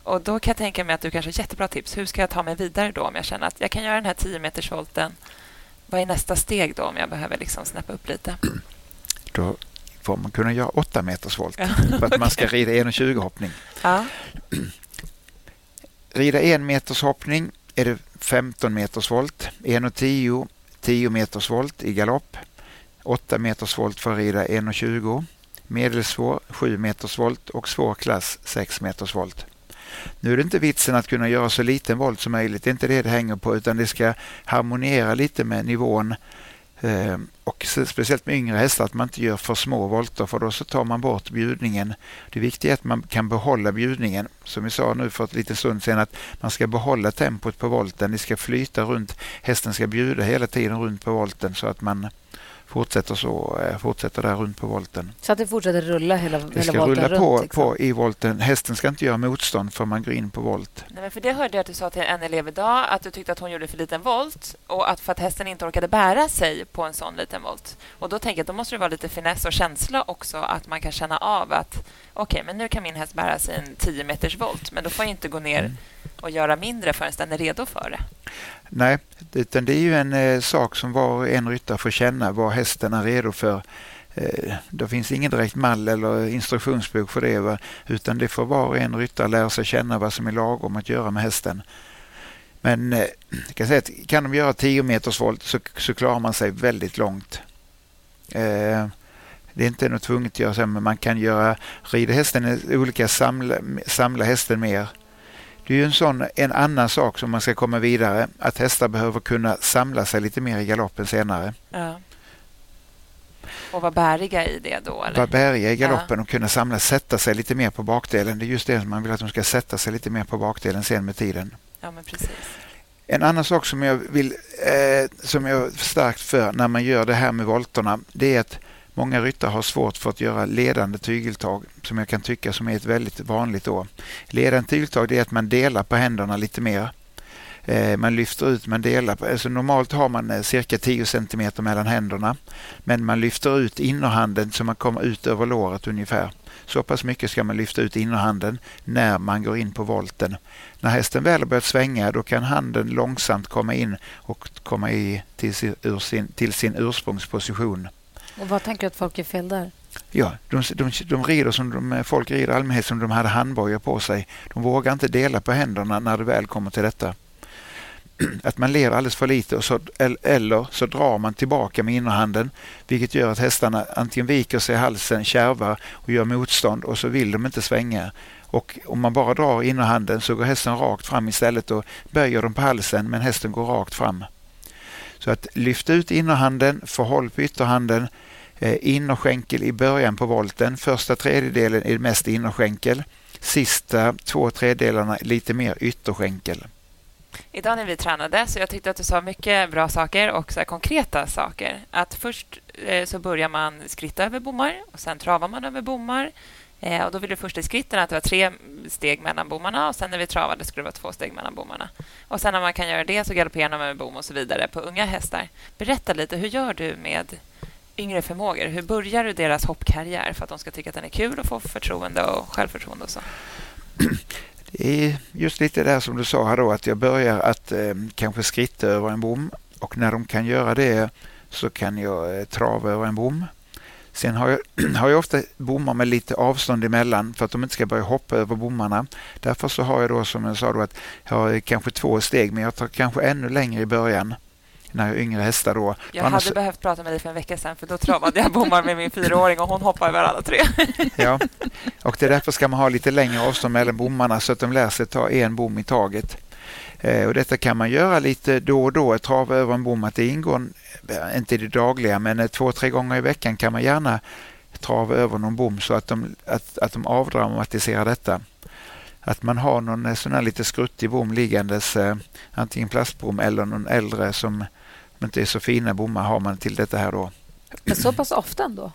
Och Då kan jag tänka mig att du kanske har jättebra tips. Hur ska jag ta mig vidare då om jag känner att jag kan göra den här 10 meters volten? Vad är nästa steg då om jag behöver liksom snäppa upp lite? Då får man kunna göra 8 meters volt ja, [LAUGHS] för att man ska rida 1,20 hoppning. Ja. [CLEARS THROAT] Rida 1 meters hoppning är det 15 meters volt, 1,10 10 meters volt i galopp, 8 meters volt för att rida 1,20 medelsvår 7 meters volt och svår klass 6 meters volt. Nu är det inte vitsen att kunna göra så liten volt som möjligt, det är inte det det hänger på utan det ska harmoniera lite med nivån Ehm, och speciellt med yngre hästar att man inte gör för små volter för då så tar man bort bjudningen. Det viktiga är att man kan behålla bjudningen. Som vi sa nu för ett liten stund sedan att man ska behålla tempot på volten. Det ska flyta runt. Hästen ska bjuda hela tiden runt på volten så att man fortsätter så, eh, fortsätter där runt på volten. Så att det fortsätter rulla hela, det hela volten rulla på, liksom. på i volten. Hästen ska inte göra motstånd för man går in på volt. Nej, men för det hörde jag att du sa till en elev idag att du tyckte att hon gjorde för liten volt och att för att hästen inte orkade bära sig på en sån liten volt. Och då tänker jag att då måste det vara lite finess och känsla också att man kan känna av att okej, okay, men nu kan min häst bära sig en 10 meters volt, men då får jag inte gå ner mm och göra mindre förrän den är redo för det. Nej, utan det är ju en eh, sak som var och en ryttare får känna vad hästen är redo för. Eh, det finns ingen direkt mall eller instruktionsbok för det, va? utan det får var och en ryttare lära sig känna vad som är lagom att göra med hästen. Men eh, kan, säga att kan de göra 10 meters volt så, så klarar man sig väldigt långt. Eh, det är inte något tvunget att göra så, men man kan göra rida hästen olika, samla, samla hästen mer. Det är ju en, sån, en annan sak som man ska komma vidare, att hästar behöver kunna samla sig lite mer i galoppen senare. Ja. Och vara bäriga i det då? Eller? Vara bäriga i galoppen ja. och kunna samla, sätta sig lite mer på bakdelen. Det är just det som man vill att de ska sätta sig lite mer på bakdelen sen med tiden. Ja, men precis. En annan sak som jag vill, eh, som jag är starkt för när man gör det här med volterna, det är att Många ryttare har svårt för att göra ledande tygeltag som jag kan tycka som är ett väldigt vanligt då. Ledande tygeltag är att man delar på händerna lite mer. Eh, man lyfter ut, man delar. Alltså normalt har man eh, cirka 10 cm mellan händerna. Men man lyfter ut innerhanden så man kommer ut över låret ungefär. Så pass mycket ska man lyfta ut innerhanden när man går in på volten. När hästen väl har börjat svänga då kan handen långsamt komma in och komma i till sin, till sin ursprungsposition. Och vad tänker du att folk gör fel där? Ja, de, de, de rider som de, folk rider i allmänhet som de hade handbojor på sig. De vågar inte dela på händerna när det väl kommer till detta. [CLEARS THROAT] Att man ler alldeles för lite och så, eller så drar man tillbaka med innerhanden vilket gör att hästarna antingen viker sig i halsen, kärvar och gör motstånd och så vill de inte svänga. Och om man bara drar innerhanden så går hästen rakt fram istället och böjer dem på halsen men hästen går rakt fram. Så att lyfta ut innerhanden, få håll på ytterhanden, eh, innerskänkel i början på volten. Första tredjedelen är mest innerskänkel. Sista två tredjedelarna lite mer ytterskänkel. Idag när vi tränade så jag tyckte att du sa mycket bra saker och så konkreta saker. Att först eh, så börjar man skritta över bommar och sen travar man över bommar. Eh, och då ville först i skritten att det var tre steg mellan bommarna och sen när vi travade skulle det vara två steg mellan bommarna. Och sen när man kan göra det så galopperar man över bom och så vidare på unga hästar. Berätta lite, hur gör du med yngre förmågor? Hur börjar du deras hoppkarriär för att de ska tycka att den är kul och få förtroende och självförtroende och så? [CLEARS THROAT] Det är just lite där som du sa här då att jag börjar att eh, kanske skritta över en bom och när de kan göra det så kan jag eh, trava över en bom. Sen har jag, [CLEARS THROAT] har jag ofta bommar med lite avstånd emellan för att de inte ska börja hoppa över bommarna. Därför så har jag då som jag sa då att jag har kanske två steg men jag tar kanske ännu längre i början när jag yngre hästar. Då. Jag hade behövt prata med dig för en vecka sedan för då travade jag bommar med min fyraåring och hon hoppade över alla tre. [LAUGHS] ja, och det är därför ska man ha lite längre avstånd mellan bommarna så att de lär sig ta en bom i taget. Eh, och detta kan man göra lite då och då, trava över en bom. Att det ingår, inte i det dagliga, men eh, två, tre gånger i veckan kan man gärna trava över någon bom så att de, att, att de avdramatiserar detta att man har någon sån här lite skruttig bom liggandes, antingen plastbom eller någon äldre som inte är så fina bommar har man till detta här då. Men så pass ofta ändå?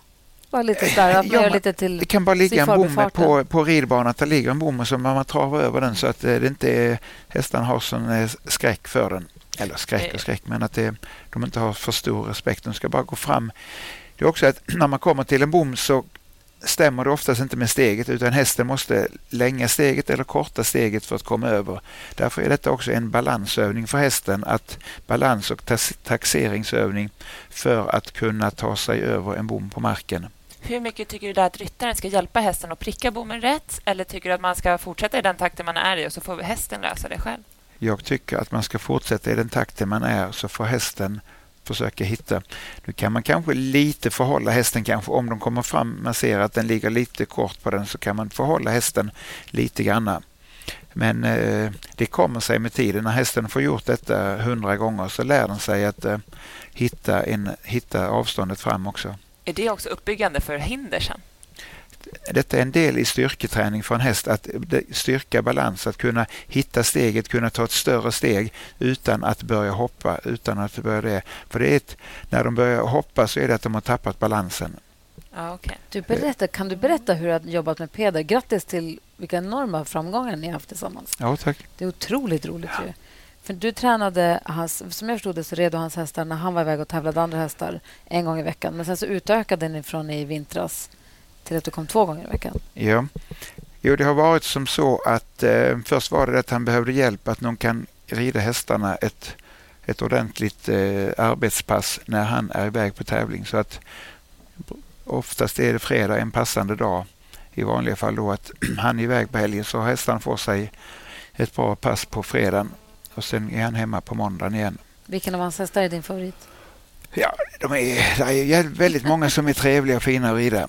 Bara lite där, att ja, lite till det kan bara ligga en bom på, på ridbanan, att det ligger en bom och så man travar över den så att det inte är, hästarna har sån eh, skräck för den. Eller skräck och skräck, men att det, de inte har för stor respekt. De ska bara gå fram. Det är också att när man kommer till en bom så stämmer det oftast inte med steget utan hästen måste länga steget eller korta steget för att komma över. Därför är detta också en balansövning för hästen, att balans och taxeringsövning för att kunna ta sig över en bom på marken. Hur mycket tycker du att ryttaren ska hjälpa hästen att pricka bommen rätt eller tycker du att man ska fortsätta i den takten man är i och så får hästen lösa det själv? Jag tycker att man ska fortsätta i den takten man är så får hästen försöka hitta. Nu kan man kanske lite förhålla hästen kanske om de kommer fram, man ser att den ligger lite kort på den så kan man förhålla hästen lite grann. Men eh, det kommer sig med tiden. När hästen får gjort detta hundra gånger så lär den sig att eh, hitta, en, hitta avståndet fram också. Är det också uppbyggande för hinder sen? Detta är en del i styrketräning för en häst, att styrka balans, att kunna hitta steget, kunna ta ett större steg utan att börja hoppa, utan att börja det. För det är ett, när de börjar hoppa så är det att de har tappat balansen. Ah, okay. du berätta, kan du berätta hur du har jobbat med Peder? Grattis till vilka enorma framgångar ni har haft tillsammans. Ja, tack. Det är otroligt roligt. Ja. För du tränade, hans, som jag förstod det, så red hans hästar när han var iväg och tävlade andra hästar en gång i veckan. Men sen så utökade ni från i vintras till att du kom två gånger i veckan? Ja. Jo, det har varit som så att eh, först var det att han behövde hjälp att någon kan rida hästarna ett, ett ordentligt eh, arbetspass när han är iväg på tävling. Så att oftast är det fredag en passande dag i vanliga fall då att [CLEARS THROAT] han är iväg på helgen så hästarna får sig ett bra pass på fredagen och sen är han hemma på måndagen igen. Vilken av hans hästar är din favorit? Ja, de är, det är väldigt många som är trevliga och fina att rida.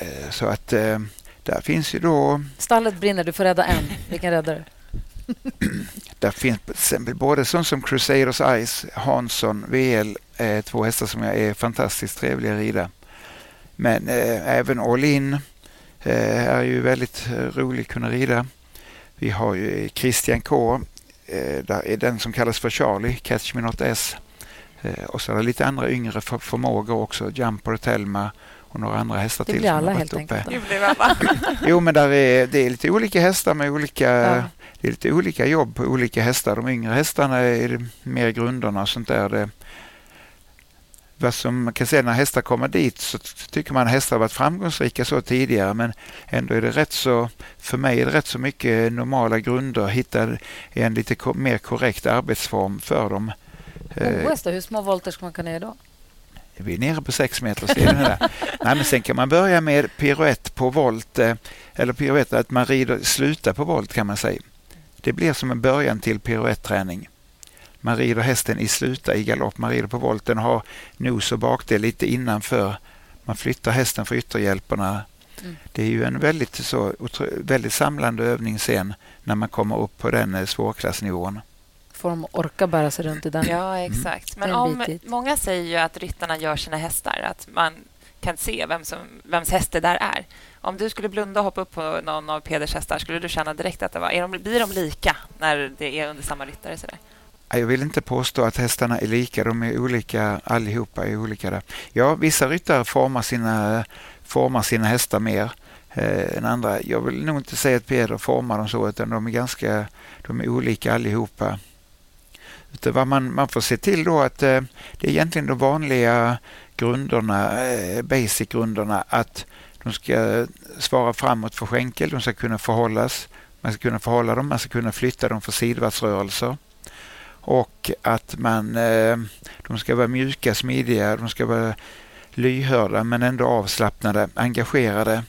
Eh, så att eh, där finns ju då... Stallet brinner, du får rädda en. Vilken räddar du? [CLEARS THROAT] där finns till exempel både sånt som Crusaders Ice, Hansson, VL, eh, två hästar som jag är fantastiskt trevliga att rida. Men eh, även All In eh, är ju väldigt eh, rolig att kunna rida. Vi har ju Christian K. Där är den som kallas för Charlie, Catch Me Not S. och så är det lite andra yngre för, förmågor också, Jumper och Telma och några andra hästar det till. blir som alla helt enkelt. Nu blev alla. [LAUGHS] Jo, men där är, det är lite olika hästar med olika, Ja. det är lite olika jobb på olika hästar. De yngre hästarna är det mer grunderna och sånt där. Det, vad som man kan säga när hästar kommer dit så tycker man hästar har varit framgångsrika så tidigare men ändå är det rätt så, för mig är det rätt så mycket normala grunder, hitta en lite mer korrekt arbetsform för dem. Eh, OS då, hur små volter ska man kunna göra då? Vi är nere på sex meter. Ser ni det? Nej, men sen kan man börja med piruett på volt, eh, eller piruett, att man rider, slutar på volt kan man säga. Det blir som en början till piruetträning. Man rider hästen i sluta i galopp, man rider på volten och har nos och bakdel lite innanför. Man flyttar hästen för ytterhjälperna. Mm. Det är ju en väldigt, så, väldigt samlande övning sen när man kommer upp på den eh, svårklassnivån. Får de orka bära sig runt i den? Ja, exakt. Men om, många säger ju att ryttarna gör sina hästar, att man kan se vem som, vems häst det där är. Om du skulle blunda och hoppa upp på någon av Peders hästar, skulle du känna direkt att det var... Är de, blir de lika när det är under samma ryttare? Sådär? Jag vill inte påstå att hästarna är lika. De är olika allihopa. Är olika där. Ja, vissa ryttare formar sina, formar sina hästar mer eh, än andra. Jag vill nog inte säga att Peder formar dem så, utan de är ganska de är olika allihopa. Utan vad man, man får se till då att eh, det är egentligen de vanliga grunderna, eh, basic-grunderna, att de ska svara framåt för skänkel, de ska kunna förhållas, man ska kunna förhålla dem, man ska kunna flytta dem för sidvatsrörelser och att man, eh, de ska vara mjuka, smidiga, de ska vara lyhörda men ändå avslappnade, engagerade.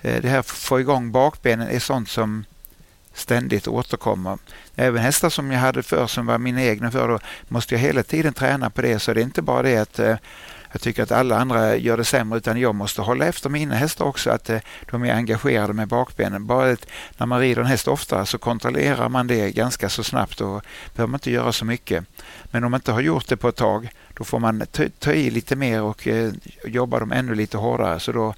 Eh, Det här att få igång bakbenen är sånt som ständigt återkommer. Även hästar som jag hade för som var mina egna för då måste jag hela tiden träna på det. Så det är inte bara det att eh, jag tycker att alla andra gör det sämre utan jag måste hålla efter mina hästar också att eh, de är engagerade med bakbenen. Bara att när man rider en häst oftare så kontrollerar man det ganska så snabbt och behöver man inte göra så mycket. Men om man inte har gjort det på ett tag då får man ta, ta i lite mer och eh, jobba dem ännu lite hårdare. Så då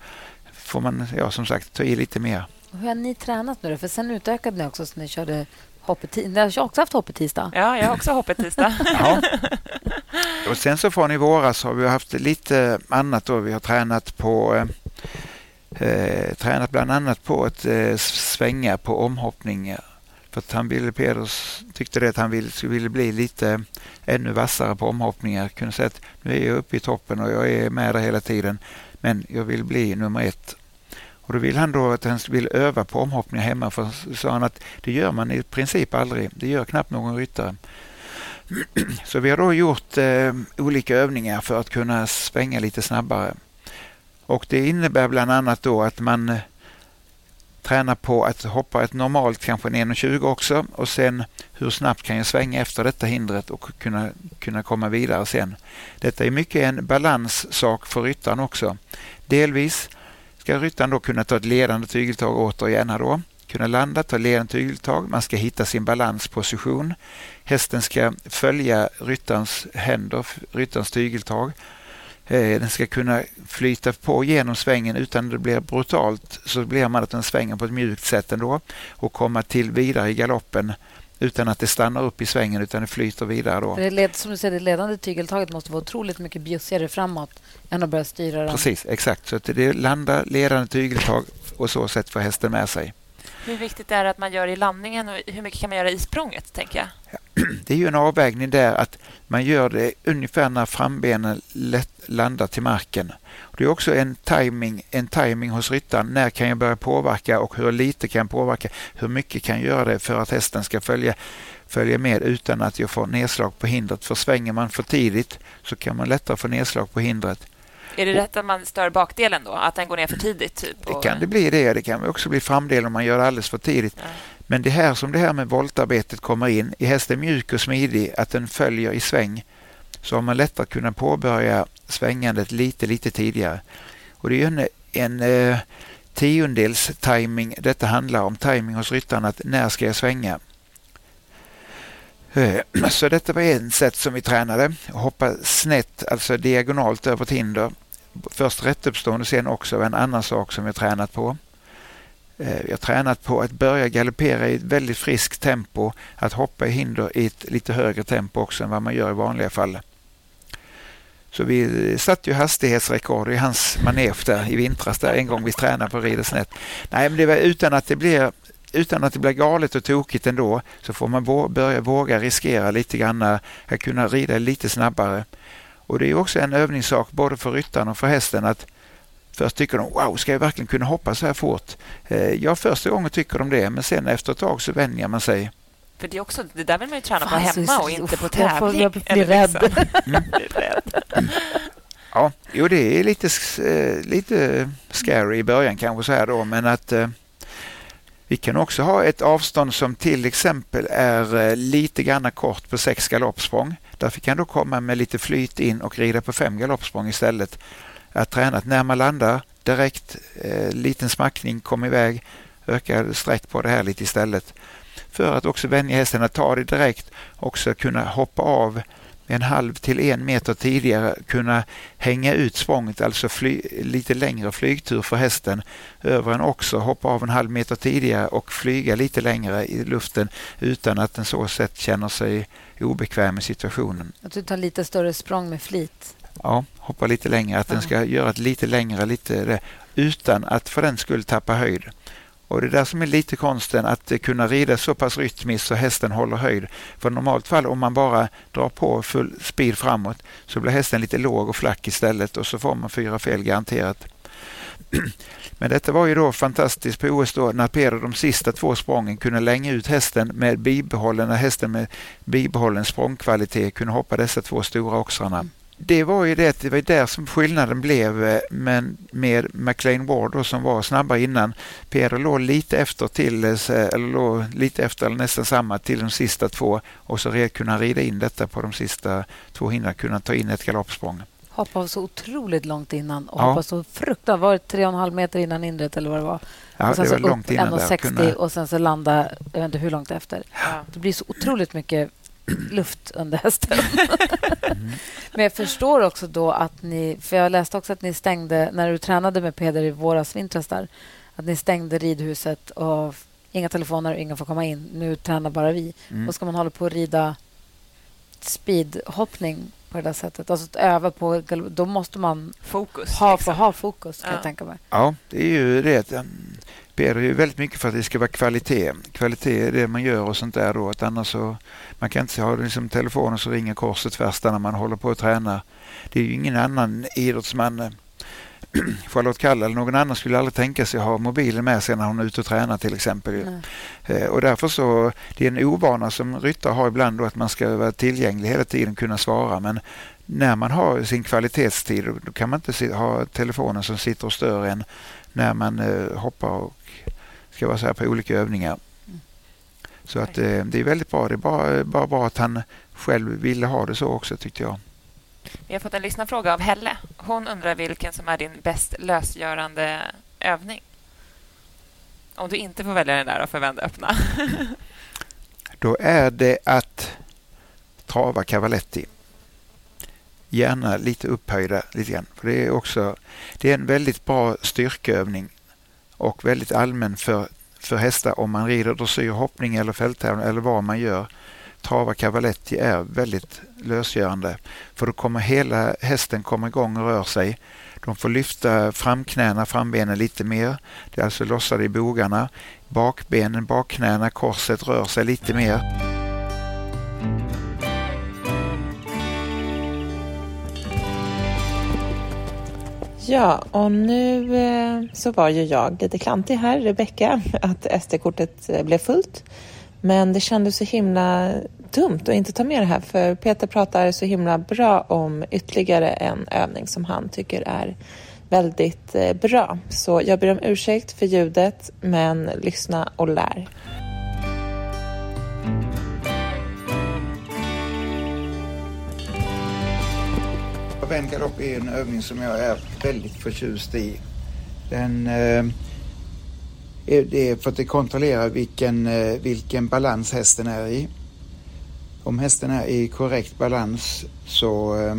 får man ja, som sagt ta i lite mer. Hur har ni tränat nu då? För sen utökade ni också så ni körde hoppet. Ni har också haft hoppet-tisdag. Ja, jag har också hoppet tisdag. [LAUGHS] Ja. Och sen så från i våras har vi haft lite annat. Då. Vi har tränat på eh, eh, tränat bland annat på att eh, svänga på omhoppningar. För att han ville, Peders tyckte det att han ville, skulle ville bli lite ännu vassare på omhoppningar. Kunde säga att nu är jag uppe i toppen och jag är med där hela tiden. Men jag vill bli nummer ett. Och då vill han då att han vill öva på omhoppningar hemma. För så sa han att det gör man i princip aldrig. Det gör knappt någon ryttare. [CLEARS THROAT] Så vi har då gjort eh, olika övningar för att kunna svänga lite snabbare. Och det innebär bland annat då att man eh, tränar på att hoppa ett normalt, kanske en 1,20 också och sen hur snabbt kan jag svänga efter detta hindret och kunna, kunna komma vidare sen. Detta är mycket en balanssak för ryttaren också. Delvis ska ryttaren då kunna ta ett ledande tygeltag återigen här då. Kunna landa, ta ledande tygeltag. Man ska hitta sin balansposition. Hästen ska följa ryttarens händer, ryttarens tygeltag. Eh, den ska kunna flyta på genom svängen utan att det blir brutalt. Så blir man att den svänger på ett mjukt sätt ändå och komma till vidare i galoppen utan att det stannar upp i svängen utan det flyter vidare då. Det led, som du säger, det ledande tygeltaget måste vara otroligt mycket bjussigare framåt än att börja styra den. Precis, exakt. Så att det landar ledande tygeltag och så sätt får hästen med sig. Hur viktigt är det att man gör i landningen och hur mycket kan man göra i språnget, tänker jag? [CLEARS THROAT] Det är ju en avvägning där att man gör det ungefär när frambenen lätt landar till marken. Det är också en timing, en timing hos ryttaren. När kan jag börja påverka och hur lite kan jag påverka? Hur mycket kan jag göra det för att hästen ska följa, följa med utan att jag får nedslag på hindret? För svänger man för tidigt så kan man lättare få nedslag på hindret. Är det rätt att man stör bakdelen då? Att den går ner för tidigt? Typ, Det och- kan det bli det. Det kan också bli framdel om man gör det alldeles för tidigt. Ja. Men det här som det här med voltarbetet kommer in. Är hästen mjuk och smidig, att den följer i sväng, så har man lättare att kunna påbörja svängandet lite, lite tidigare. Och det är ju en, en eh, tiondels timing detta handlar om. Timing hos ryttaren, att när ska jag svänga? Eh, [CLEARS THROAT] så detta var en sätt som vi tränade. Hoppa snett, alltså diagonalt över ett hinder. Först rättuppstående, sen också en annan sak som vi tränat på. Eh, vi har tränat på att börja galoppera i ett väldigt friskt tempo, att hoppa i hinder i ett lite högre tempo också än vad man gör i vanliga fall. Så vi satte ju hastighetsrekord i hans manege där i vintras där en gång vi tränade på Riddersnätt. Nej, men det var utan att det blir utan att det blir galet och tokigt ändå så får man börja våga riskera lite grann att kunna rida lite snabbare. Och det är också en övningssak både för ryttaren och för hästen att Först tycker de wow, ska jag verkligen kunna hoppa så här fort? Eh, ja, första gången tycker de det, men sen efter ett tag så vänjer man sig. För det, är också, det där vill man ju träna på hemma och inte på [LAUGHS] tävling. [LAUGHS] Jag blir rädd. Liksom. Mm. Ja, jo det är lite, eh, lite scary i början kanske så här då, men att eh, vi kan också ha ett avstånd som till exempel är lite grann kort på sex galoppsprång. Därför kan du komma med lite flyt in och rida på fem galoppsprång istället. Att träna när man landar direkt, eh, liten smackning, kom iväg, öka sträck på det här lite istället. För att också vänja hästen att ta det direkt, också kunna hoppa av en halv till en meter tidigare kunna hänga ut språnget, alltså fly, lite längre flygtur för hästen över en också, hoppa av en halv meter tidigare och flyga lite längre i luften utan att den så sätt känner sig obekväm i situationen. Att du tar lite större språng med flit? Ja, hoppa lite längre, att den ska göra ett lite längre, lite utan att för den skull tappa höjd. Och Det är där som är lite konsten, att kunna rida så pass rytmiskt så hästen håller höjd. För normalt fall om man bara drar på full speed framåt så blir hästen lite låg och flack istället och så får man fyra fel garanterat. [CLEARS THROAT] Men detta var ju då fantastiskt på OS då när Peder de sista två sprången kunde länga ut hästen med bibehållen, när hästen med bibehållen språngkvalitet kunde hoppa dessa två stora oxrarna det var ju det, det var där som skillnaden blev eh, men med McLean Ward då, som var snabbare innan. Peder låg lite efter till, eh, eller låg lite efter eller nästan samma till de sista två och så kunde han rida in detta på de sista två hindrarna, kunna ta in ett galoppsprång. Hoppa så otroligt långt innan och ja. hoppa så fruktansvärt, var det tre och en halv meter innan inret eller vad det var? Ja, och sen det var så långt innan 1,60 kunde... och sen så landa, jag vet inte hur långt efter. Ja. Det blir så otroligt mycket luft under hästen. Mm. [LAUGHS] Men jag förstår också då att ni... För Jag läste också att ni stängde, när du tränade med Peder i våras, vintras där, att ni stängde ridhuset och inga telefoner och ingen får komma in. Nu tränar bara vi. Mm. Och ska man hålla på och rida speedhoppning på det där sättet, alltså att öva på, då måste man fokus, ha, liksom. ha fokus, kan ja. jag tänka mig. Ja, det är ju det ber ju väldigt mycket för att det ska vara kvalitet. Kvalitet är det man gör och sånt där då. Att annars så, man kan inte ha liksom telefonen så ringer korset tvärs när man håller på att träna. Det är ju ingen annan idrottsman [CLEARS THROAT] Charlotte Kall eller någon annan skulle aldrig tänka sig att ha mobilen med sig när hon är ute och tränar till exempel. Eh, och därför så, det är en ovana som ryttare har ibland då att man ska vara tillgänglig hela tiden, kunna svara. Men när man har sin kvalitetstid då kan man inte ha telefonen som sitter och stör en när man eh, hoppar och ska så här på olika övningar. Mm. Så att eh, det är väldigt bra. Det är bara, bara bra att han själv ville ha det så också tyckte jag. Vi har fått en lyssnarfråga av Helle. Hon undrar vilken som är din bäst lösgörande övning. Om du inte får välja den där och förvända öppna. [LAUGHS] Då är det att trava cavaletti. Gärna lite upphöjda lite grann. För det är också det är en väldigt bra styrkeövning och väldigt allmän för, för hästar om man rider dressyr, hoppning eller fälttävling eller vad man gör. Trava cavaletti är väldigt lösgörande för då kommer hela hästen komma igång och rör sig. De får lyfta framknäna, frambenen lite mer. Det är alltså lossade i bogarna. Bakbenen, bakknäna, korset rör sig lite mer. Ja, och nu eh, så var ju jag lite klantig här, Rebecka, att SD-kortet eh, blev fullt. Men det kändes så himla dumt att inte ta med det här för Peter pratar så himla bra om ytterligare en övning som han tycker är väldigt eh, bra. Så jag ber om ursäkt för ljudet, men lyssna och lär. Vän galopp är en övning som jag är väldigt förtjust i. Den eh, det är för att det kontrollerar vilken, eh, vilken balans hästen är i. Om hästen är i korrekt balans så, eh,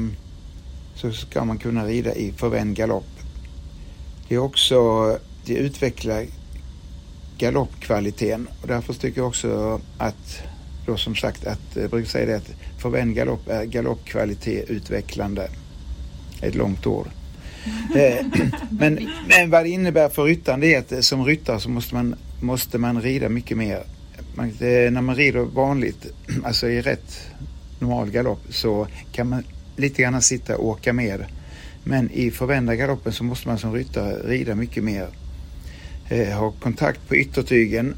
så ska man kunna rida i förvänd galopp. Det är också, det utvecklar galoppkvaliteten och därför tycker jag också att, då som sagt, att jag brukar säga det att förvänd galopp är galoppkvalitet utvecklande. Ett långt eh, ord. [CLEARS THROAT] Men, men vad det innebär för ryttaren det är att eh, som ryttare så måste man, måste man rida mycket mer. Man, det, när man rider vanligt, [CLEARS THROAT] alltså i rätt normal galopp, så kan man lite grann sitta och åka med. Men i förvända galoppen så måste man som ryttare rida mycket mer. Eh, ha kontakt på yttertygen,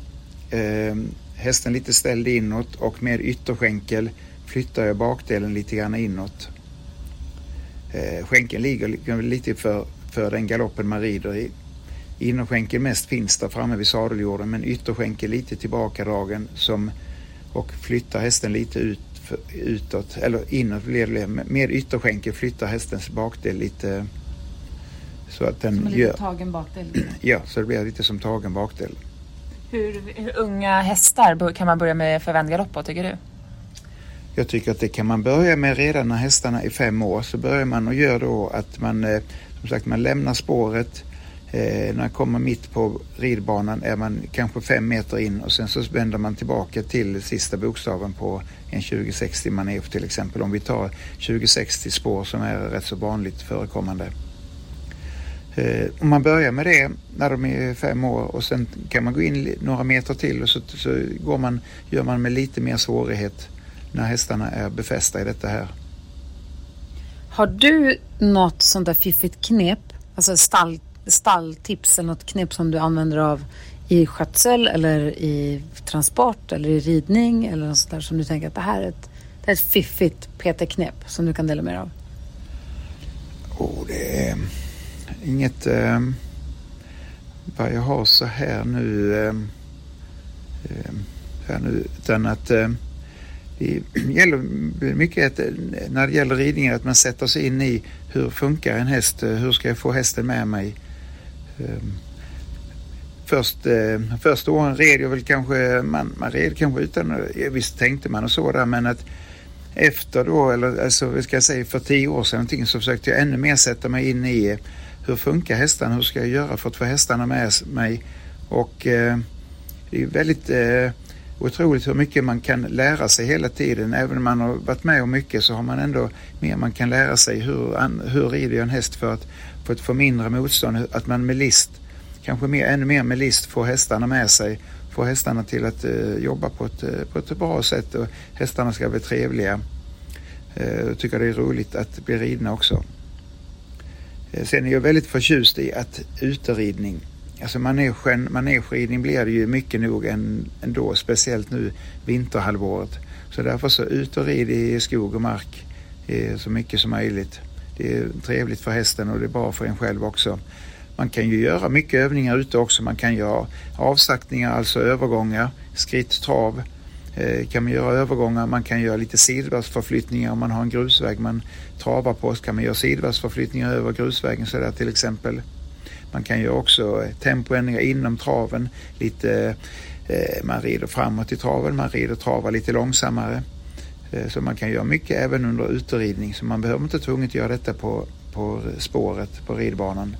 eh, hästen lite ställd inåt och med ytterskänkel flyttar jag bakdelen lite grann inåt. Eh, skänkeln ligger lite för, för den galoppen man rider i. Innerskänkel mest finns där framme vid sadeljorden men ytterskänkel lite tillbakadragen som, och flyttar hästen lite ut, för, utåt, eller inåt blir det. Med ytterskänkel flyttar hästens bakdel lite så att den som en lite tagen bakdel? [CLEARS THROAT] Ja, så det blir lite som tagen bakdel. Hur, hur unga hästar kan man börja med förvänd galopp på tycker du? Jag tycker att det kan man börja med redan när hästarna är fem år. Så börjar man och gör då att man, eh, som sagt, man lämnar spåret. Eh, när man kommer mitt på ridbanan är man kanske fem meter in och sen så vänder man tillbaka till sista bokstaven på en 2060 manege till exempel. Om vi tar 2060 spår som är rätt så vanligt förekommande. Eh, om man börjar med det när de är fem år och sen kan man gå in några meter till och så, så går man, gör man med lite mer svårighet när hästarna är befästa i detta här. Har du något sånt där fiffigt knep, alltså stall, stalltips eller något knep som du använder av i skötsel eller i transport eller i ridning eller något sånt där som du tänker att det här är ett, det är ett fiffigt PT-knep som du kan dela med dig av? Oh, det är inget eh, vad jag har så här nu, eh, eh här nu utan att eh, det [CLEARS THROAT] gäller mycket att, när det gäller ridningen att man sätter sig in i hur funkar en häst? Hur ska jag få hästen med mig? Ehm, först, eh, första åren red jag väl kanske, man, man red kanske utan, visst tänkte man och så där men att efter då, eller alltså vad ska jag säga för tio år sedan någonting så försökte jag ännu mer sätta mig in i eh, hur funkar hästarna? Hur ska jag göra för att få hästarna med mig? Och eh, det är väldigt eh, otroligt hur mycket man kan lära sig hela tiden. Även om man har varit med om mycket så har man ändå mer man kan lära sig. Hur, hur rider jag en häst för att, för att få mindre motstånd? Att man med list, kanske mer, ännu mer med list, får hästarna med sig. Får hästarna till att uh, jobba på ett, eh, på ett bra sätt och hästarna ska bli trevliga. Uh, jag tycker det är roligt att bli ridna också. Sen är jag väldigt förtjust i att uteridning Alltså manegen, manegskidning blir det ju mycket nog ändå, speciellt nu vinterhalvåret. Så därför så ut och rid i skog och mark eh, så mycket som möjligt. Det är trevligt för hästen och det är bra för en själv också. Man kan ju göra mycket övningar ute också. Man kan göra avsaktningar, alltså övergångar, skritt, trav. Eh, kan man göra övergångar, man kan göra lite sidvärldsförflyttningar om man har en grusväg man travar på så kan man göra sidvärldsförflyttningar över grusvägen sådär till exempel. Man kan ju också eh, tempoändringar inom traven. Lite, eh, man rider framåt i traven, man rider travar lite långsammare. Eh, så man kan göra mycket även under uteridning. Så man behöver inte tvunget göra detta på, på spåret, på ridbanan.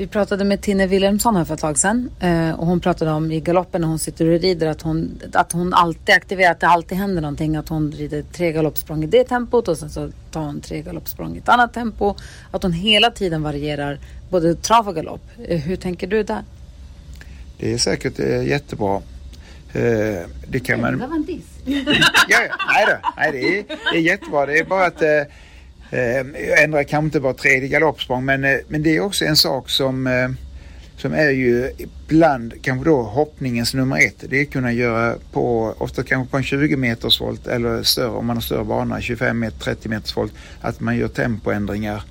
Vi pratade med Tinne Wilhelmsson här för ett tag sedan eh, och hon pratade om i galoppen när hon sitter och rider att hon, att hon alltid aktiverar, att det alltid händer någonting. Att hon rider tre galoppsprång i det tempot och sen så tar hon tre galoppsprång i ett annat tempo. Att hon hela tiden varierar både trav och galopp. Eh, hur tänker du där? Det är säkert eh, jättebra. Det kan man... Det var en diss. ja, nej, då, nej det, är, det är jättebra. Det är bara att Eh, ändrar kanske inte var tredje galoppsprång men, eh, men det är också en sak som, eh, som är ju ibland kanske då hoppningens nummer ett. Det är att kunna göra på, ofta kanske på en 20 meters volt eller större om man har större bana, 25 meter, 30 meters volt, att man gör tempoändringar.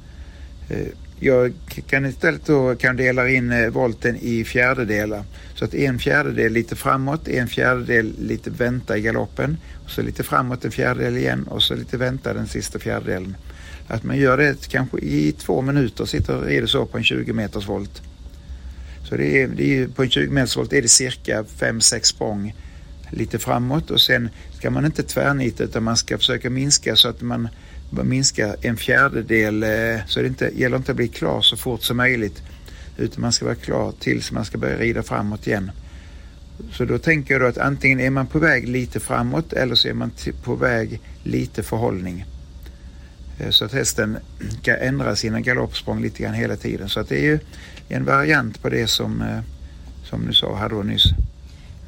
Jag kan istället då kan dela in eh, volten i fjärdedelar. Så att en fjärdedel lite framåt, en fjärdedel lite vänta i galoppen. Och så lite framåt en fjärdedel igen och så lite vänta den sista fjärdedelen. Att man gör det kanske i två minuter, sitter och rider så på en 20 meters volt. Så det är, det är, på en 20 meters volt är det cirka 5-6 språng lite framåt och sen ska man inte tvärnita utan man ska försöka minska så att man minska en fjärdedel eh, så det inte, gäller inte att bli klar så fort som möjligt utan man ska vara klar tills man ska börja rida framåt igen. Så då tänker jag då att antingen är man på väg lite framåt eller så är man på väg lite förhållning. Eh, så att hästen kan ändra sina galoppsprång lite grann hela tiden. Så att det är ju en variant på det som, eh, som du sa här då nyss.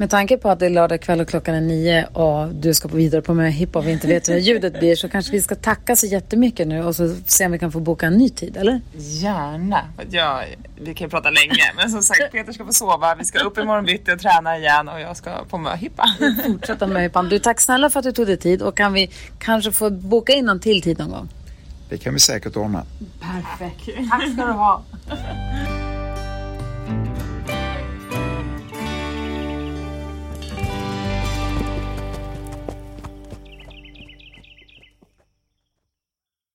Med tanke på att det är lördag kväll och klockan är nio och du ska på vidare på med hiphop och vi inte vet hur ljudet blir så kanske vi ska tacka så jättemycket nu och så se om vi kan få boka en ny tid, eller? Gärna. Ja, vi kan ju prata länge, men som sagt Peter ska få sova, vi ska upp imorgon bitti och träna igen och jag ska på möhippa. Fortsätta med hippan. Du, tack snälla för att du tog dig tid och kan vi kanske få boka in någon till tid någon gång? Det kan vi säkert ordna. Perfekt. Tack ska du ha.